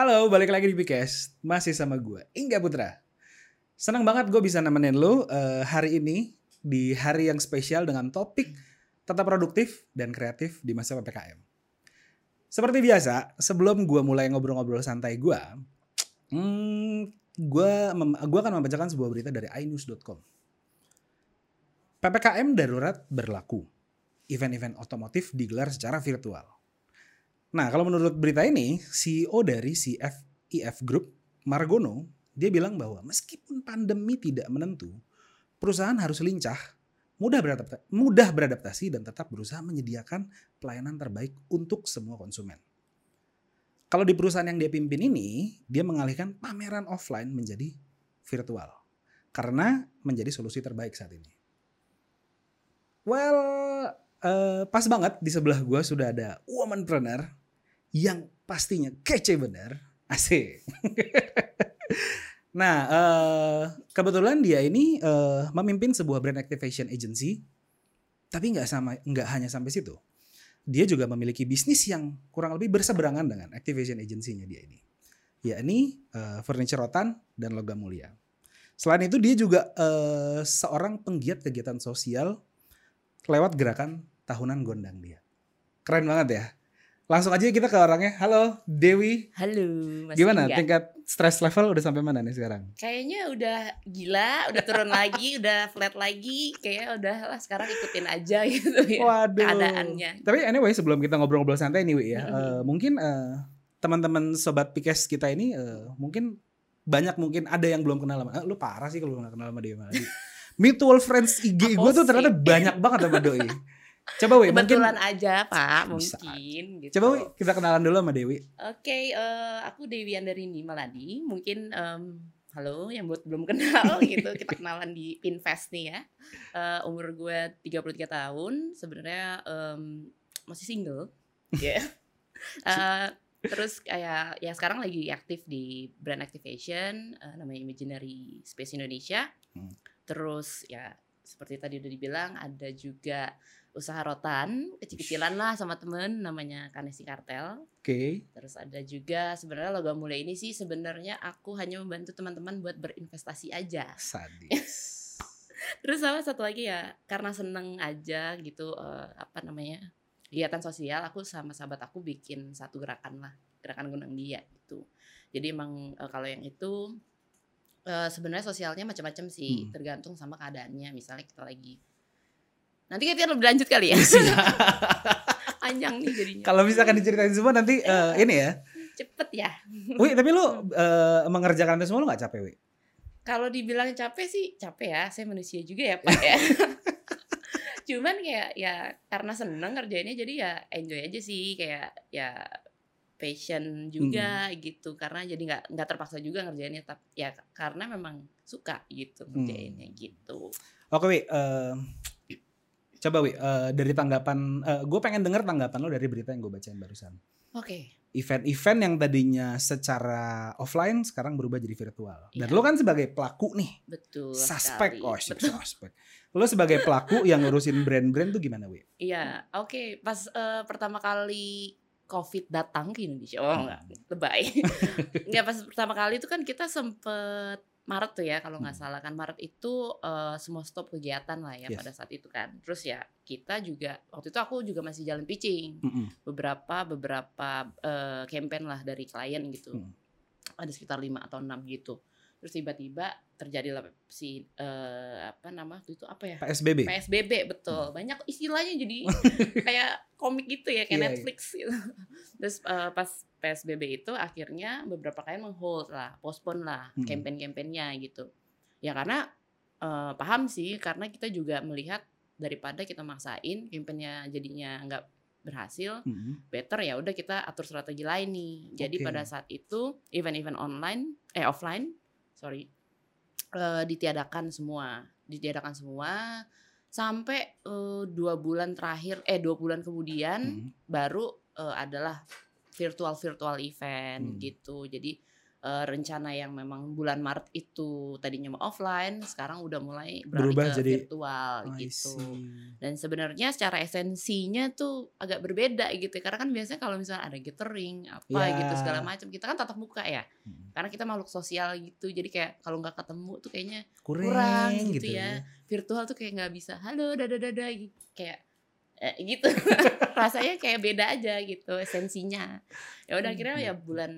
Halo, balik lagi di Pikes. Masih sama gue, Ingga Putra. Senang banget gue bisa nemenin lo uh, hari ini di hari yang spesial dengan topik tetap produktif dan kreatif di masa PPKM. Seperti biasa, sebelum gue mulai ngobrol-ngobrol santai gue, hmm, gue gua akan membacakan sebuah berita dari inews.com. PPKM darurat berlaku. Event-event otomotif digelar secara virtual. Nah, kalau menurut berita ini, CEO dari CFIF Group, Margono, dia bilang bahwa meskipun pandemi tidak menentu, perusahaan harus lincah, mudah beradaptasi, mudah beradaptasi dan tetap berusaha menyediakan pelayanan terbaik untuk semua konsumen. Kalau di perusahaan yang dia pimpin ini, dia mengalihkan pameran offline menjadi virtual. Karena menjadi solusi terbaik saat ini. Well, uh, pas banget di sebelah gue sudah ada womanpreneur yang pastinya kece bener. Asik. nah, uh, kebetulan dia ini uh, memimpin sebuah brand activation agency, tapi nggak sama, nggak hanya sampai situ. Dia juga memiliki bisnis yang kurang lebih berseberangan dengan activation agency-nya dia ini, yakni uh, furniture rotan dan logam mulia. Selain itu dia juga uh, seorang penggiat kegiatan sosial lewat gerakan tahunan gondang dia. Keren banget ya. Langsung aja kita ke orangnya. Halo, Dewi. Halo, Mas Gimana Inga. tingkat stress level udah sampai mana nih sekarang? Kayaknya udah gila, udah turun lagi, udah flat lagi. Kayak udah lah sekarang ikutin aja gitu ya Waduh. keadaannya. Tapi anyway, sebelum kita ngobrol-ngobrol santai nih, Wi ya. uh, mungkin uh, teman-teman sobat Pikes kita ini uh, mungkin banyak mungkin ada yang belum kenal sama. Eh, lu parah sih kalau belum kenal sama dia. Mutual friends IG gue tuh ternyata banyak banget sama doi. Coba Wi, Kebetulan mungkin aja Pak, mungkin gitu. Coba Wi, kita kenalan dulu sama Dewi. Oke, okay, uh, eh, aku Dewi Andarini Maladi. Mungkin um, halo yang buat belum kenal gitu, kita kenalan di Invest nih ya. Uh, umur gue 33 tahun, sebenarnya um, masih single. Ya. Yeah. uh, terus kayak ya sekarang lagi aktif di brand activation uh, namanya Imaginary Space Indonesia. Hmm. Terus ya seperti tadi udah dibilang ada juga usaha rotan kecil-kecilan lah sama temen namanya Kanesi Kartel. Oke. Okay. Terus ada juga sebenarnya logam mulia ini sih sebenarnya aku hanya membantu teman-teman buat berinvestasi aja. Sadis. Terus sama satu lagi ya karena seneng aja gitu uh, apa namanya kegiatan sosial aku sama sahabat aku bikin satu gerakan lah gerakan gunung dia gitu. Jadi emang uh, kalau yang itu uh, sebenarnya sosialnya macam-macam sih hmm. tergantung sama keadaannya. Misalnya kita lagi Nanti kita lebih lanjut kali ya. Panjang nih jadinya. Kalau misalkan diceritain semua nanti uh, ini ya. Cepet ya. Wih, tapi lu uh, mengerjakan itu semua lu gak capek, Wi? Kalau dibilang capek sih capek ya. Saya manusia juga ya, Pak ya. Cuman kayak ya karena seneng kerjainnya jadi ya enjoy aja sih kayak ya passion juga hmm. gitu karena jadi nggak nggak terpaksa juga ngerjainnya tapi ya karena memang suka gitu ngerjainnya hmm. gitu. Oke, Wi, uh, Coba Wi, uh, dari tanggapan, uh, gue pengen denger tanggapan lo dari berita yang gue bacain barusan. Oke. Okay. Event-event yang tadinya secara offline sekarang berubah jadi virtual. Dan yeah. lo kan sebagai pelaku nih. Betul. Suspek, oh suspek. Lo sebagai pelaku yang ngurusin brand-brand tuh gimana Wi? Iya, oke. Okay. Pas uh, pertama kali COVID datang ke Indonesia, oh enggak, lebay. enggak pas pertama kali itu kan kita sempet Maret tuh ya kalau nggak hmm. salah kan Maret itu uh, semua stop kegiatan lah ya yes. pada saat itu kan. Terus ya kita juga waktu itu aku juga masih jalan pitching mm -hmm. beberapa beberapa uh, campaign lah dari klien gitu. Mm. Ada sekitar lima atau enam gitu terus tiba-tiba terjadilah si uh, apa nama itu apa ya PSBB PSBB betul hmm. banyak istilahnya jadi kayak komik gitu ya kayak yeah, iya. Netflix yeah. gitu terus uh, pas PSBB itu akhirnya beberapa kali menghold lah postpone lah hmm. campaign-campaignnya gitu ya karena uh, paham sih karena kita juga melihat daripada kita maksain campaignnya jadinya nggak berhasil, -hmm. better ya udah kita atur strategi lain nih. Jadi okay. pada saat itu event-event online, eh offline sorry uh, ditiadakan semua ditiadakan semua sampai uh, dua bulan terakhir eh dua bulan kemudian hmm. baru uh, adalah virtual virtual event hmm. gitu jadi uh, rencana yang memang bulan Maret itu tadinya mau offline, sekarang udah mulai berubah ke jadi virtual I gitu. Dan sebenarnya secara esensinya tuh agak berbeda gitu. ya. Karena kan biasanya kalau misalnya ada gathering apa Ya. gitu segala macam, kita kan tatap muka ya. Hmm. Karena kita makhluk sosial gitu. Jadi kayak kalau nggak ketemu tuh kayaknya kurang, kurang gitu, gitu ya. Virtual tuh kayak nggak bisa halo dada dada kayak eh, gitu. Rasanya kayak beda aja gitu esensinya. Ya udah akhirnya ya Gitu. bulan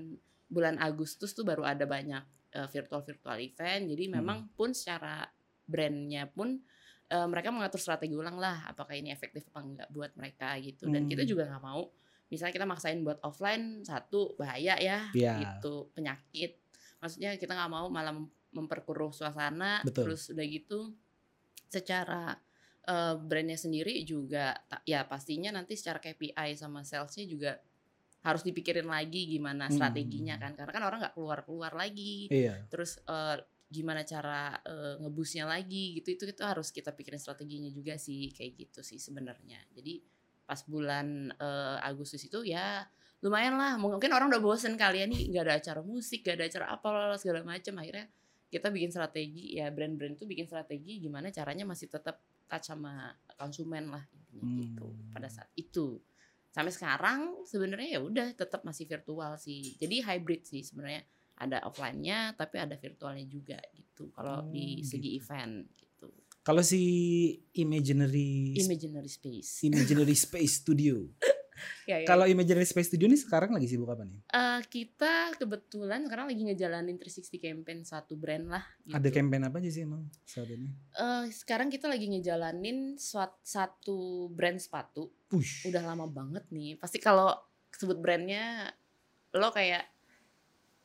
bulan Agustus tuh baru ada banyak eh, virtual virtual event. Jadi Hmm. memang pun secara brandnya pun eh, mereka mengatur strategi ulang lah apakah ini efektif apa enggak buat mereka gitu. Dan kita Hmm. juga nggak mau misalnya kita maksain buat offline satu bahaya ya Iya. gitu penyakit. Maksudnya kita nggak mau malah mem- memperkeruh suasana Betul. terus udah gitu secara eh, brandnya sendiri juga ya pastinya nanti secara KPI sama salesnya juga harus dipikirin lagi gimana Hmm. strateginya kan karena kan orang nggak keluar keluar lagi Iya. terus eh, gimana cara eh, ngebusnya lagi gitu itu itu harus kita pikirin strateginya juga sih kayak gitu sih sebenarnya jadi pas bulan eh, Agustus itu ya lumayan lah mungkin orang udah bosen kali ya nih nggak ada acara musik gak ada acara apa lah segala macam akhirnya kita bikin strategi ya brand-brand itu bikin strategi gimana caranya masih tetap touch sama konsumen lah intinya gitu Hmm. pada saat itu sampai sekarang sebenarnya ya udah tetap masih virtual sih jadi hybrid sih sebenarnya ada offline-nya tapi ada virtualnya juga gitu kalau Oh, di segi gitu. event gitu Kalau si Imaginary imaginary space Imaginary Space Studio. ya, ya. Kalau Imaginary Space Studio nih sekarang lagi sibuk apa nih? Eh, kita kebetulan sekarang lagi ngejalanin 360 campaign satu brand lah gitu. Ada campaign apa aja sih emang saat ini? Eh, sekarang kita lagi ngejalanin suat, satu brand sepatu Push. udah lama banget nih pasti kalau sebut brandnya lo kayak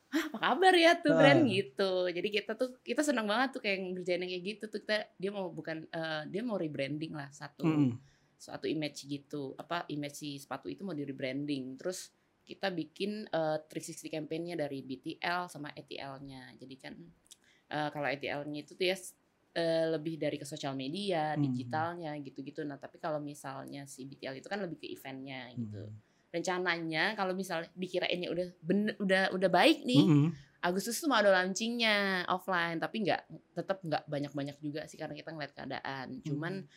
Hah, apa kabar ya tuh brand Ah. gitu jadi kita tuh kita senang banget tuh kayak ngerjain yang kayak gitu tuh kita dia mau bukan eh, dia mau rebranding lah satu Mm-mm. Suatu image gitu. Apa image si sepatu itu mau di rebranding terus kita bikin eh, 360 campaign-nya dari BTL sama ETL-nya jadi kan eh, kalau ETL-nya itu tuh ya eh, lebih dari ke sosial media Hmm. digitalnya gitu-gitu. Nah tapi kalau misalnya si BTL itu kan lebih ke eventnya gitu. Hmm. rencananya kalau misalnya dikirainnya udah bener, udah udah baik nih Mm-mm. Agustus tuh mau ada launchingnya offline. Tapi nggak tetap nggak banyak-banyak juga sih karena kita ngeliat keadaan. Cuman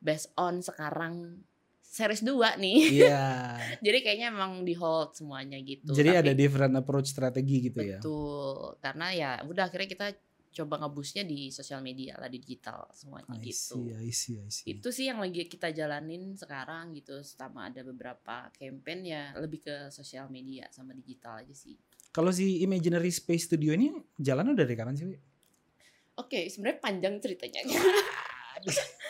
based on sekarang series 2 nih Iya. jadi kayaknya emang di hold semuanya gitu Jadi Tapi ada different approach strategi gitu ya. betul karena ya udah akhirnya kita coba ngebusnya di sosial media lah di digital semuanya I gitu see, I see, I see. itu sih yang lagi kita jalanin sekarang gitu sama ada beberapa campaign ya lebih ke sosial media sama digital aja sih Kalau si Imaginary Space Studio ini jalan udah dari kapan sih? Oke, sebenarnya panjang ceritanya.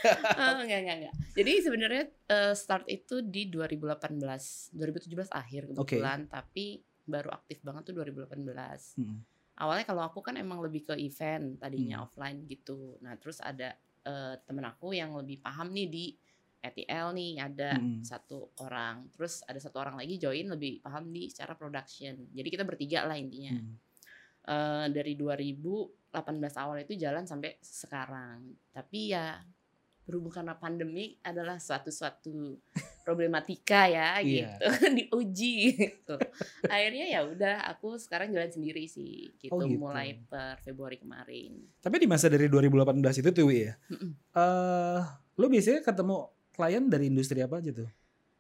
oh, enggak, enggak, enggak. Jadi sebenarnya eh, start itu di 2018, 2017 akhir kebetulan, tapi baru aktif banget tuh 2018. Mm. Awalnya kalau aku kan emang lebih ke event, tadinya Hmm. offline gitu. Nah, terus ada eh, temen aku yang lebih paham nih di ETL nih, ada Mm. satu orang. Terus ada satu orang lagi join lebih paham di secara production. Jadi kita bertiga lah intinya Mm. eh, dari 2018 awal itu jalan sampai sekarang. Tapi ya berhubung karena pandemi adalah suatu-suatu problematika ya Iya. gitu diuji gitu. Akhirnya ya udah aku sekarang jalan sendiri sih gitu, Oh, gitu. mulai per Februari kemarin. Tapi di masa dari 2018 itu tuh ya. Mm-mm. Eh, lo biasanya ketemu klien dari industri apa aja tuh?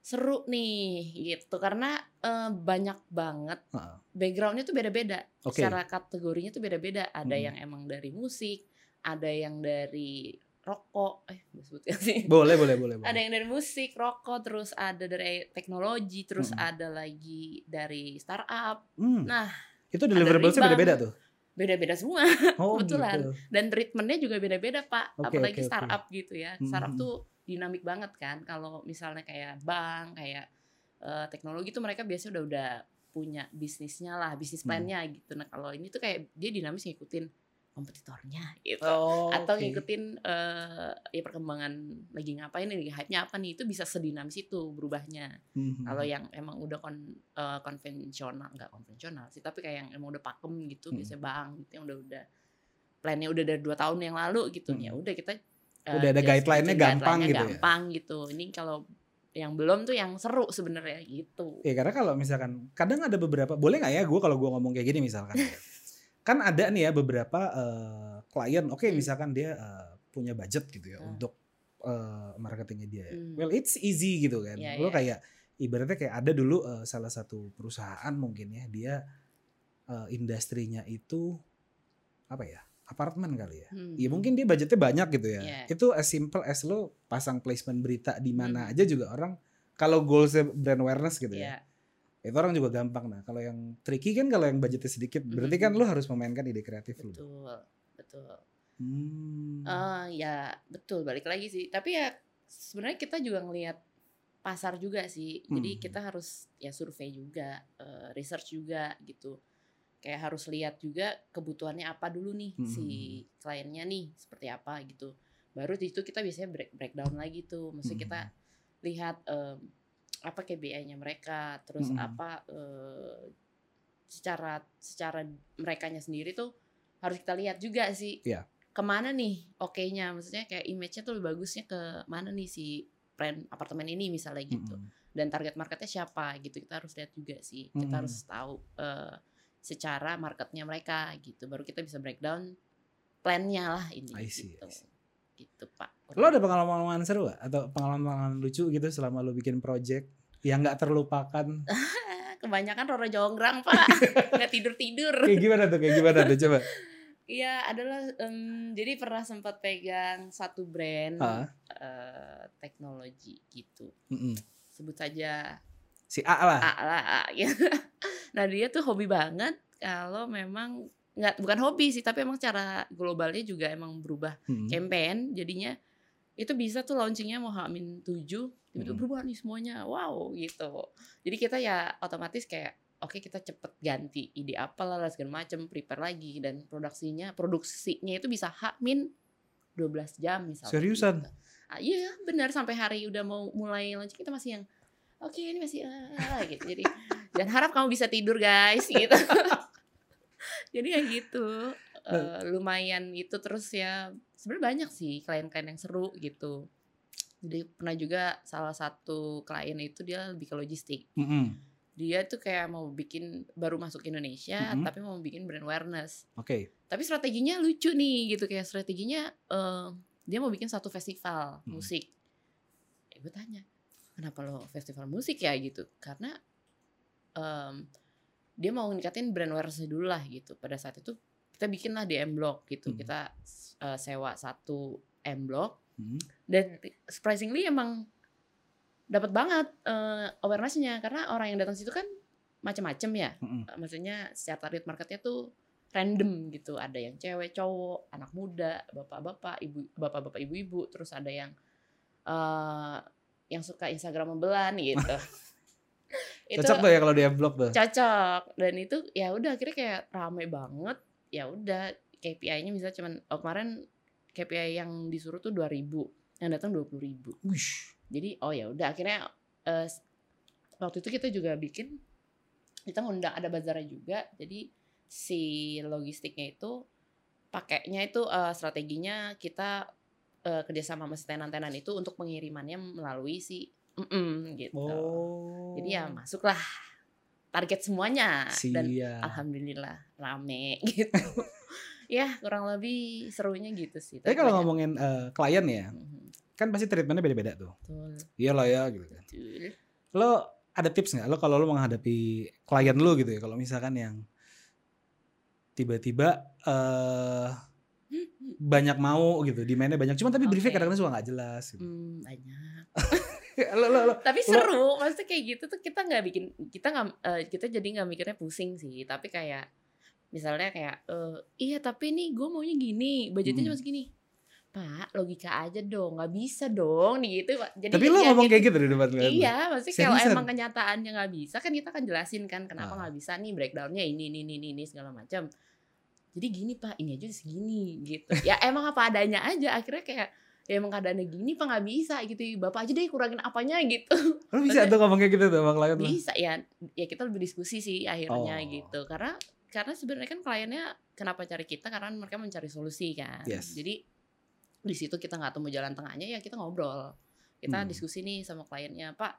Seru nih gitu karena eh, banyak banget backgroundnya tuh beda-beda. Oke. Secara kategorinya tuh beda-beda. Ada Hmm. yang emang dari musik, ada yang dari rokok, eh sebut gak sih? Boleh, boleh, boleh. boleh. Ada yang dari musik, rokok, terus ada dari teknologi, terus Hmm. ada lagi dari startup. Hmm. Nah, Itu deliverablesnya beda-beda tuh. beda-beda semua. Oh, Kebetulan. gitu. Dan treatmentnya juga beda-beda, Pak. Oke, Apalagi oke. startup gitu ya. Hmm, Startup hmm. tuh dinamik banget kan. Kalau misalnya kayak bank, kayak eh, teknologi tuh mereka biasanya udah udah punya bisnisnya lah, bisnis Hmm. plan-nya gitu. Nah, kalau ini tuh kayak dia dinamis ngikutin kompetitornya gitu. Oh, atau ngikutin eh, ya perkembangan lagi ngapain nih lagi hype-nya apa nih itu bisa sedinamis itu berubahnya Mhm. kalau yang emang udah kon, eh, konvensional nggak konvensional sih tapi kayak yang emang udah pakem gitu Hmm. biasanya bang gitu yang udah udah plannya udah dari dua tahun yang lalu gitu Hmm. ya udah kita eh, Udah ada guideline-nya gampang gitu ya? gampang gitu ini kalau yang belum tuh yang seru sebenarnya gitu Ya karena kalau misalkan kadang ada beberapa boleh nggak ya gue kalau gue ngomong kayak gini misalkan kan ada nih ya beberapa uh, klien oke okay, Hmm. misalkan dia uh, punya budget gitu ya Hmm. untuk uh, marketingnya dia ya. Hmm. well it's easy gitu kan Iya, lo iya. kayak ibaratnya kayak ada dulu uh, salah satu perusahaan mungkin ya dia uh, industrinya itu apa ya apartemen kali ya Hmm. Ya mungkin dia budgetnya banyak gitu ya. Iya. Itu as simple as lo pasang placement berita di mana Hmm. aja juga orang kalau goalsnya brand awareness gitu Iya. ya. Itu orang juga gampang. Nah kalau yang tricky kan kalau yang budgetnya sedikit berarti kan lo harus memainkan ide kreatif lo. betul betul Hmm. Eh, ya betul balik lagi sih tapi ya sebenarnya kita juga ngelihat pasar juga sih jadi Hmm. kita harus ya survei juga eh, research juga gitu kayak harus lihat juga kebutuhannya apa dulu nih Hmm. si kliennya nih seperti apa gitu baru di situ kita biasanya break breakdown lagi tuh maksudnya kita Hmm. lihat em, apa KPI-nya mereka terus Hmm. apa eh, secara secara merekanya sendiri tuh harus kita lihat juga sih Iya. ke mana nih oke-nya maksudnya kayak image-nya tuh lebih bagusnya ke mana nih si brand apartemen ini misalnya gitu Mm-mm. dan target marketnya siapa gitu kita harus lihat juga sih kita Mm-mm. harus tahu eh, secara marketnya mereka gitu baru kita bisa breakdown plan-nya lah ini I see, gitu I see. gitu pak Lo ada pengalaman-pengalaman seru gak? Atau pengalaman-pengalaman lucu gitu selama lo bikin project yang nggak terlupakan? kebanyakan Roro Jonggrang pak nggak tidur tidur Kayak gimana tuh? Kayak gimana tuh? Coba. Iya adalah em, jadi pernah sempat pegang satu brand eh, teknologi gitu Mm-mm. sebut saja Si A lah. A lah A, gitu. nah dia tuh hobi banget kalau memang nggak bukan hobi sih tapi emang cara globalnya juga emang berubah Mm. campaign jadinya itu bisa tuh launchingnya mau hamin tujuh tiba-tiba berubah nih semuanya. Wow gitu. Jadi kita ya otomatis kayak oke kita cepet ganti ide apa lah segala macem prepare lagi. Dan produksinya produksinya itu bisa hamin 12 jam misalnya Seriusan? gitu. Ah, iya benar. Sampai hari udah mau mulai launching kita masih yang oke ini masih ah, gitu. Jadi dan harap kamu bisa tidur guys gitu. Jadi ya gitu. Eh, lumayan itu terus ya sebenarnya banyak sih klien-klien yang seru gitu jadi pernah juga salah satu klien itu dia lebih ke logistik Mm-mm. dia tuh kayak mau bikin baru masuk Indonesia Mhm. tapi mau bikin brand awareness Oke. tapi strateginya lucu nih gitu kayak strateginya eh, dia mau bikin satu festival Hmm. musik ya, gue tanya kenapa lo festival musik ya gitu karena em, dia mau ningkatin brand awareness dulu lah gitu pada saat itu kita bikin lah di M Block gitu. Hmm. kita eh, sewa satu M Block. Mm. dan surprisingly emang dapat banget eh, awarenessnya. Karena orang yang datang situ kan macam-macam ya. Mm-mm. Eh, maksudnya secara target marketnya tuh random gitu. Ada yang cewek cowok anak muda bapak-bapak ibu bapak-bapak ibu-ibu. Terus ada yang eh yang suka Instagramebelan gitu. Itu Cocok tuh ya kalau di blog tuh. cocok. Dan itu ya udah akhirnya kayak rame banget ya udah KPI-nya misalnya cuman oh, kemarin KPI yang disuruh tuh 2000 yang datang 20.000 ribu Wish. jadi oh ya udah akhirnya s- waktu itu kita juga bikin kita ngundang ada bazarnya juga jadi si logistiknya itu pakainya itu eh, strateginya kita eh, kerjasama sama tenan-tenan itu untuk pengirimannya melalui si mm gitu Oh. jadi ya masuklah target semuanya dan Siap. alhamdulillah rame gitu ya kurang lebih serunya gitu sih Tapi kalau ngomongin eh, klien ya, Mhm, kan pasti treatmentnya beda-beda tuh. betul Iyalah ya gitu kan. betul Lo ada tips nggak lo kalau lo menghadapi klien lo gitu ya? Kalau misalkan yang tiba-tiba eh banyak mau gitu, demandnya banyak. Cuma tapi briefnya Oke. kadang-kadang suka nggak jelas. Gitu. Hmm, banyak lo, lo, lo, tapi Lo- seru maksudnya kayak gitu tuh kita nggak bikin kita nggak eh, kita jadi nggak mikirnya pusing sih tapi kayak misalnya kayak eh, iya tapi nih gue maunya gini budgetnya Hmm. cuma segini pak logika aja dong nggak bisa dong nih gitu Pak. jadi tapi lo ngomong kayak gitu di depan lo? Iya, maksudnya kalau emang kenyataannya nggak bisa kan kita akan jelasin kan kenapa Ah. nggak bisa nih breakdownnya ini ini ini ini segala macam. Jadi gini pak, ini aja segini gitu. Ya emang apa adanya aja. Akhirnya kayak ya emang keadaannya gini pak nggak bisa gitu. Bapak aja deh kurangin apanya gitu. Lo bisa tuh ngomong kayak gitu tuh sama klien. Bisa ya. Ya kita lebih diskusi sih akhirnya Oh. gitu. Karena karena sebenarnya kan kliennya kenapa cari kita karena mereka mencari solusi kan. Yes. Jadi di situ kita nggak temu jalan tengahnya ya kita ngobrol. Kita Hmm. diskusi nih sama kliennya, Pak.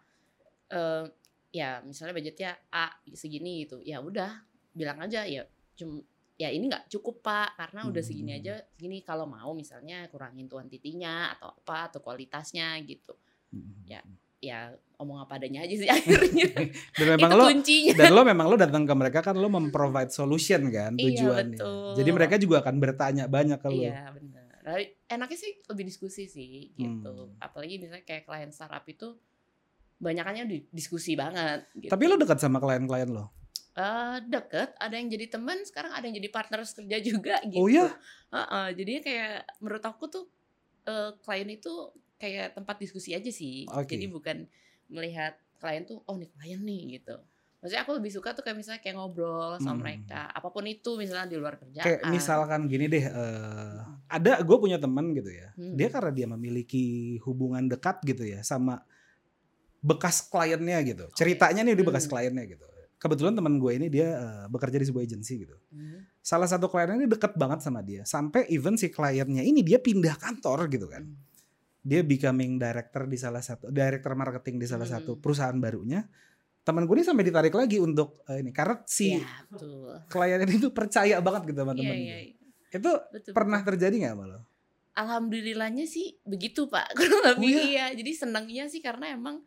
eh ya misalnya budgetnya A segini gitu. Ya udah, bilang aja ya cum ya ini nggak cukup pak karena udah segini Hmm. aja segini kalau mau misalnya kurangin tuantitinya atau apa atau kualitasnya gitu Hmm. Ya, ya omong apa adanya aja sih akhirnya Dan memang itu lo kuncinya dan lo memang lo datang ke mereka kan lo memprovide solution kan Iya, tujuannya. betul. Jadi mereka juga akan bertanya banyak ke lo. iya benar enaknya sih lebih diskusi sih gitu Hmm. apalagi misalnya kayak klien startup itu banyakannya di- diskusi banget gitu. Tapi lo dekat sama klien-klien lo. Eh, deket ada yang jadi teman sekarang ada yang jadi partner kerja juga gitu Oh ya? Heeh, jadi kayak menurut aku tuh eh, klien itu kayak tempat diskusi aja sih. Oke. Jadi bukan melihat klien tuh oh nih klien nih gitu. Maksudnya aku lebih suka tuh kayak misalnya kayak ngobrol sama Hmm. mereka, apa pun itu misalnya di luar kerjaan. Kayak misalkan gini deh, eh, ada gue punya teman gitu ya. Hmm. Dia karena dia memiliki hubungan dekat gitu ya sama bekas kliennya gitu. Ceritanya nih di bekas Hmm. kliennya gitu. Kebetulan teman gue ini dia eh, bekerja di sebuah agensi gitu. Hmm, Salah satu kliennya ini deket banget sama dia. Sampai even si kliennya ini dia pindah kantor gitu kan. hmm. Dia becoming director di salah satu director marketing di salah Hmm. satu perusahaan barunya. Teman gue ini sampai ditarik lagi untuk eh, ini karena si Iya, betul. klien ini tuh percaya banget gitu sama Iya, teman iya, gue. iya. Itu Betul, pernah betul. terjadi nggak sama lo? Alhamdulillahnya sih begitu Pak. Kurang lebih Oh, iya. Jadi senangnya sih karena emang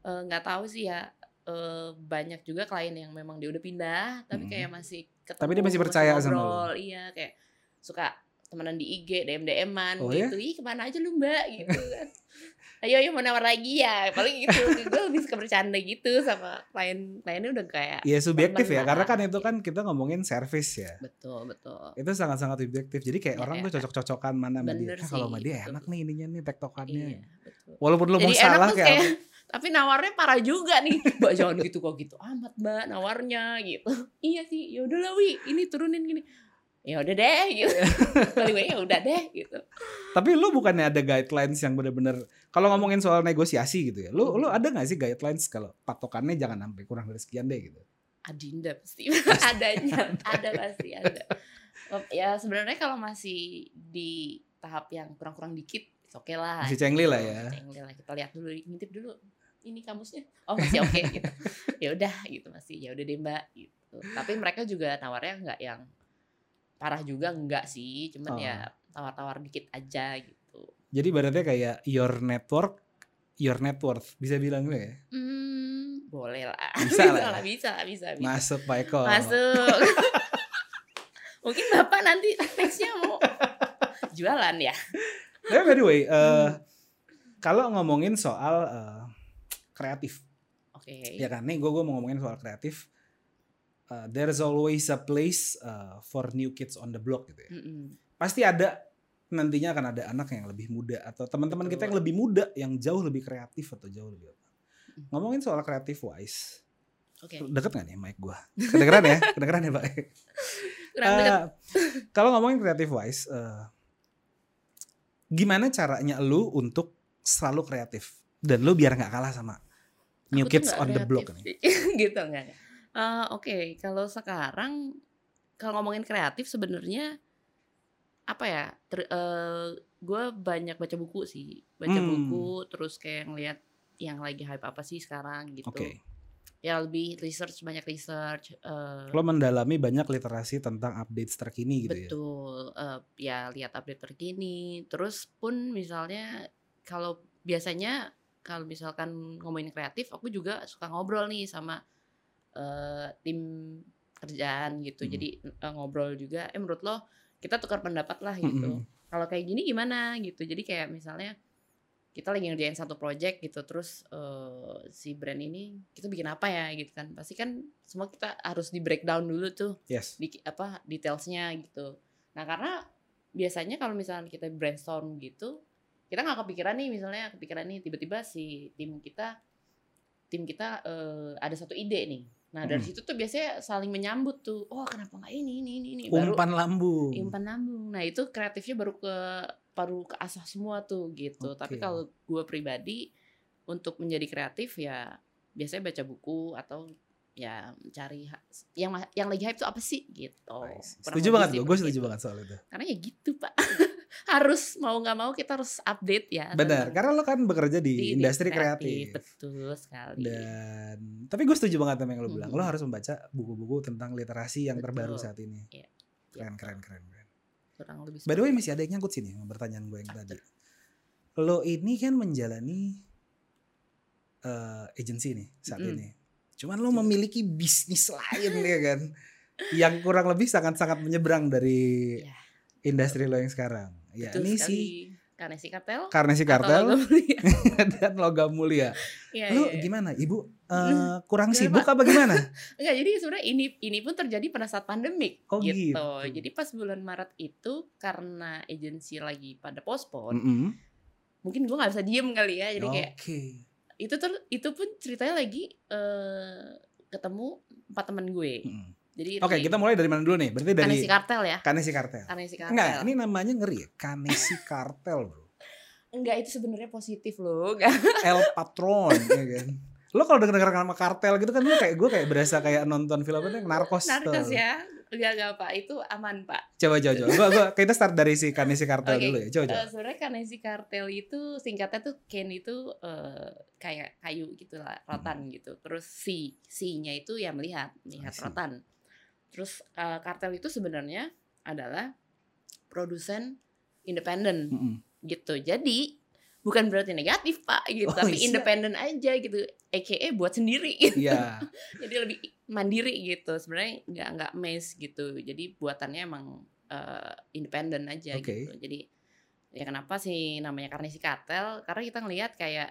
eh, nggak tahu sih ya eh, banyak juga klien yang memang dia udah pindah tapi Mm. kayak masih ketemu, Tapi dia masih percaya sama lu? ngobrol. Iya kayak suka temenan di IG, DM DM-an Oh, ya? gitu. Ih ke mana aja lu Mbak gitu kan. Ayo ayo mau nawar lagi ya. Paling gitu. gue lebih suka bercanda gitu sama klien kliennya udah kayak Iya subjektif ya, karena kan itu kan kita ngomongin service ya. betul betul. Itu sangat-sangat subjektif. Jadi kayak Ya, orang ya. tuh cocok-cocokan mana sama dia. Bener Eh, kalau sama dia enak nih ininya nih tektokannya. Iya, betul. Walaupun lo mau Jadi enak salah kayak, kayak tapi nawarnya parah juga nih. Mbak jangan gitu kok gitu amat mbak nawarnya gitu. Iya sih ya udahlah wi ini turunin gini. Ya udah deh gitu. Kali gue ya udah deh gitu. Tapi lu bukannya ada guidelines yang bener-bener kalau ngomongin soal negosiasi gitu ya. Lu lu ada gak sih guidelines kalau patokannya jangan sampai kurang dari sekian deh gitu. adinda pasti. Adanya ada pasti ada. Ya sebenarnya kalau masih di tahap yang kurang-kurang dikit oke lah. Masih cengli lah ya. cengli lah kita lihat dulu ngintip dulu ini kamusnya oh masih oke gitu ya udah gitu masih ya udah deh mbak gitu tapi mereka juga nawarnya nggak yang parah juga enggak sih cuman Oh. ya tawar-tawar dikit aja gitu Jadi berarti kayak your network, your net worth. Bisa bilang gitu ya? hmm boleh lah Bisa lah ya. bisa bisa bisa Masuk Pak Eko. masuk mungkin bapak nanti nextnya mau jualan ya Tapi by the way, eh, Hmm. kalau ngomongin soal eh, kreatif, oke ya kan? Nih gue mau ngomongin soal kreatif. Eh, there's always a place eh, for new kids on the block gitu ya. Mm-mm. Pasti ada nantinya akan ada anak yang lebih muda atau teman-teman kita yang lebih muda yang jauh lebih kreatif atau jauh lebih apa. Mm. Ngomongin soal kreatif wise, oke deket gak nih mic gue? Kedengeran ya? Kedengeran ya Pak? Eh, kalau ngomongin kreatif wise, eh, gimana caranya lu untuk selalu kreatif dan lu biar nggak kalah sama new kids on the block nih? gitu enggak. enggak. Eh, Oke, kalau sekarang kalau ngomongin kreatif sebenarnya apa ya? gue banyak baca buku sih, baca Hmm. buku, terus kayak ngeliat yang lagi hype apa sih sekarang gitu. Oke, Ya lebih research, banyak research. eh, lo mendalami banyak literasi tentang updates terkini gitu ya? betul. eh, ya lihat update terkini. Terus pun misalnya kalau biasanya kalau misalkan ngomongin kreatif, aku juga suka ngobrol nih sama eh, tim kerjaan gitu. Mhm. Jadi eh, ngobrol juga. Eh menurut lo kita tukar pendapat lah gitu. Mhm. Kalau kayak gini gimana gitu. Jadi kayak misalnya kita lagi ngerjain satu project gitu terus eh, si brand ini kita bikin apa ya gitu kan pasti kan semua kita harus di breakdown dulu tuh Yes. di apa detailsnya gitu. Nah karena biasanya kalau misalnya kita brainstorm gitu, kita nggak kepikiran nih misalnya kepikiran nih tiba-tiba si tim kita tim kita eh, ada satu ide nih. Nah dari Hmm. situ tuh biasanya saling menyambut tuh. Oh kenapa nggak ini ini ini ini baru Umpan lambung. umpan lambung. Nah itu kreatifnya baru ke baru ke asah semua tuh gitu. Tapi Oke. kalau gue pribadi untuk menjadi kreatif ya biasanya baca buku atau ya ha- yang yang lagi hype tuh apa sih gitu. Nice. Setuju banget gue, gue setuju banget soal itu. Karena ya gitu pak, harus mau nggak mau kita harus update ya. Benar, karena lo kan bekerja di, industri kreatif. Betul sekali. Dan tapi gue setuju banget sama yang lo bilang. Mhm. Lo harus membaca buku-buku tentang literasi yang terbaru Betul. saat ini. Iya. Keren, keren, keren, keren. Kurang lebih. By the way masih ada yang nyangkut sini pertanyaan gue yang tadi. Lo ini kan menjalani uh, agency nih saat mm. ini. Cuman lo memiliki bisnis lain ya kan, yang kurang lebih sangat-sangat menyeberang dari yeah. industri lo yang sekarang. Ya ini sih Karnesi Kartel. Karnesi Kartel. dan logam mulia. Ya, Lalu ya, ya. gimana, Ibu? Uh, kurang Gak, sibuk apa gimana? Enggak, jadi sebenarnya ini ini pun terjadi pada saat pandemik oh, gitu. gitu. Jadi pas bulan Maret itu karena agensi lagi pada pospon, mm -hmm. mungkin gue nggak bisa diem kali ya. Jadi kayak itu ter itu pun ceritanya lagi uh, ketemu empat teman gue. Mm. Jadi Oke, okay, kita mulai dari mana dulu nih? Berarti dari Kanesi Kartel ya. Kanesi Kartel. Kanesi Kartel. Enggak, ini namanya ngeri ya. Kanesi Kartel, Bro. Enggak, itu sebenarnya positif loh. El Patron ya kan. Lo kalau denger nama kartel gitu kan lo kayak gue kayak berasa kayak nonton film apa narkos. Narkos ya. Enggak enggak Pak, itu aman Pak. Coba coba coba. Gua, gua kita start dari si Kanesi Kartel okay. dulu ya. Coba coba. Uh, sebenarnya Kanesi Kartel itu singkatnya tuh Ken itu uh, kayak kayu gitu lah, rotan hmm. gitu. Terus si si-nya itu ya melihat, melihat rotan. Terus uh, kartel itu sebenarnya adalah produsen independen mm -hmm. gitu. Jadi bukan berarti negatif pak gitu, oh, tapi independen aja gitu. AKA buat sendiri. Gitu. Yeah. Jadi lebih mandiri gitu. Sebenarnya nggak nggak mes gitu. Jadi buatannya emang uh, independen aja okay. gitu. Jadi ya kenapa sih namanya karnisi kartel? Karena kita ngelihat kayak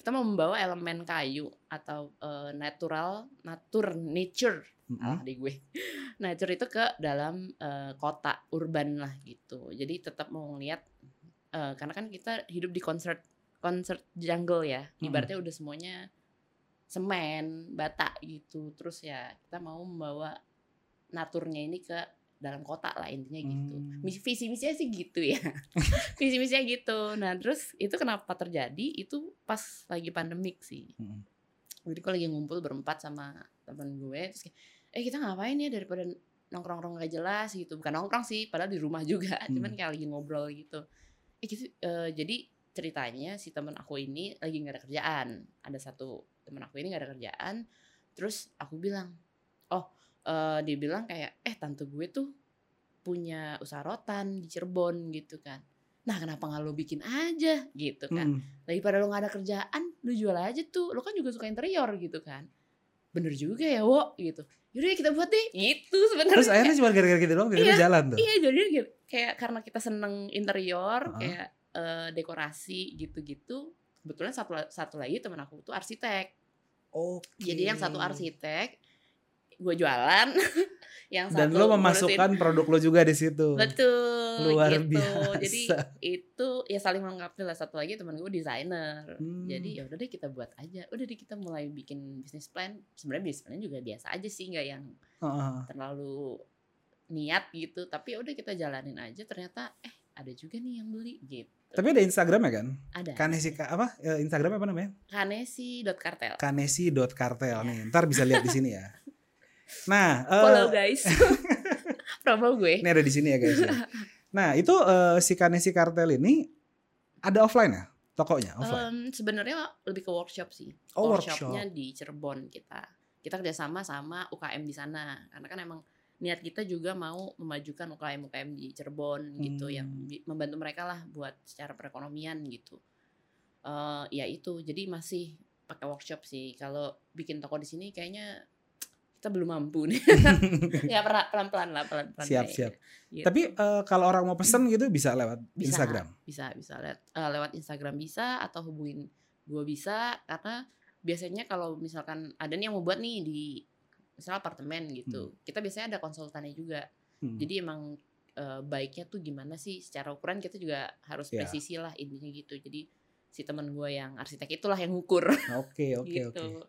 kita mau membawa elemen kayu atau uh, natural, natur, nature mm-hmm. di gue. Nature itu ke dalam uh, kota urban lah gitu. Jadi tetap mau ngeliat uh, karena kan kita hidup di concert concert jungle ya. Ibaratnya mm-hmm. udah semuanya semen, bata gitu. Terus ya kita mau membawa naturnya ini ke dalam kota lah intinya gitu. Hmm. Visi misinya sih gitu ya. Visi misinya gitu. Nah, terus itu kenapa terjadi? Itu pas lagi pandemik sih. Hmm. Jadi kalau lagi ngumpul berempat sama teman gue terus kayak eh kita ngapain ya daripada nongkrong-nongkrong gak jelas gitu bukan nongkrong sih padahal di rumah juga hmm. cuman kayak lagi ngobrol gitu eh gitu uh, jadi ceritanya si teman aku ini lagi nggak ada kerjaan ada satu teman aku ini nggak ada kerjaan. Terus aku bilang oh uh, dia bilang kayak eh tante gue tuh punya usaha rotan di Cirebon gitu kan. Nah kenapa nggak lo bikin aja? Gitu kan. Hmm. daripada lo nggak ada kerjaan lo jual aja tuh. Lo kan juga suka interior gitu kan. Bener juga ya wo gitu. Yaudah kita buat deh. Itu sebenarnya. Terus akhirnya cuma gara-gara gitu doang iya, jalan tuh? iya jadi kayak karena kita seneng interior uh -huh. kayak uh, dekorasi gitu-gitu. Kebetulan satu satu lagi teman aku tuh arsitek okay. jadi yang satu arsitek gue jualan yang dan lo memasukkan ngurusin. produk lo juga di situ betul luar gitu. biasa jadi itu ya saling melengkapi lah satu lagi teman gue desainer hmm. jadi ya udah deh kita buat aja udah deh kita mulai bikin bisnis plan sebenarnya bisnis plan juga biasa aja sih nggak yang uh-huh. terlalu niat gitu tapi ya udah kita jalanin aja ternyata eh ada juga nih yang beli gitu tapi ada Instagram ya kan? Ada. Kanesi apa? Eh, Instagram apa namanya? Kanesi.kartel. Kanesi.kartel ya. nih. Ntar bisa lihat di sini ya. Nah, follow uh, guys. Promo gue. Ini ada di sini ya guys. Ya. Nah, itu uh, si Kanesi Kartel ini ada offline ya? Tokonya offline. Um, sebenarnya lebih ke workshop sih. Oh, Workshopnya workshop. di Cirebon kita. Kita kerjasama sama UKM di sana. Karena kan emang niat kita juga mau memajukan UKM UKM di Cirebon hmm. gitu yang hmm. membantu mereka lah buat secara perekonomian gitu. Uh, ya itu jadi masih pakai workshop sih. Kalau bikin toko di sini kayaknya kita belum mampu nih. ya pelan-pelan lah, pelan-pelan. Siap, siap. Gitu. Tapi uh, kalau orang mau pesen gitu bisa lewat bisa, Instagram. Bisa, bisa lewat uh, lewat Instagram bisa atau hubungin gue bisa karena biasanya kalau misalkan ada nih yang mau buat nih di misal apartemen gitu. Hmm. Kita biasanya ada konsultannya juga. Hmm. Jadi emang uh, baiknya tuh gimana sih secara ukuran kita juga harus yeah. presisi lah intinya gitu. Jadi si teman gue yang arsitek itulah yang ngukur. Oke, oke, gitu. oke.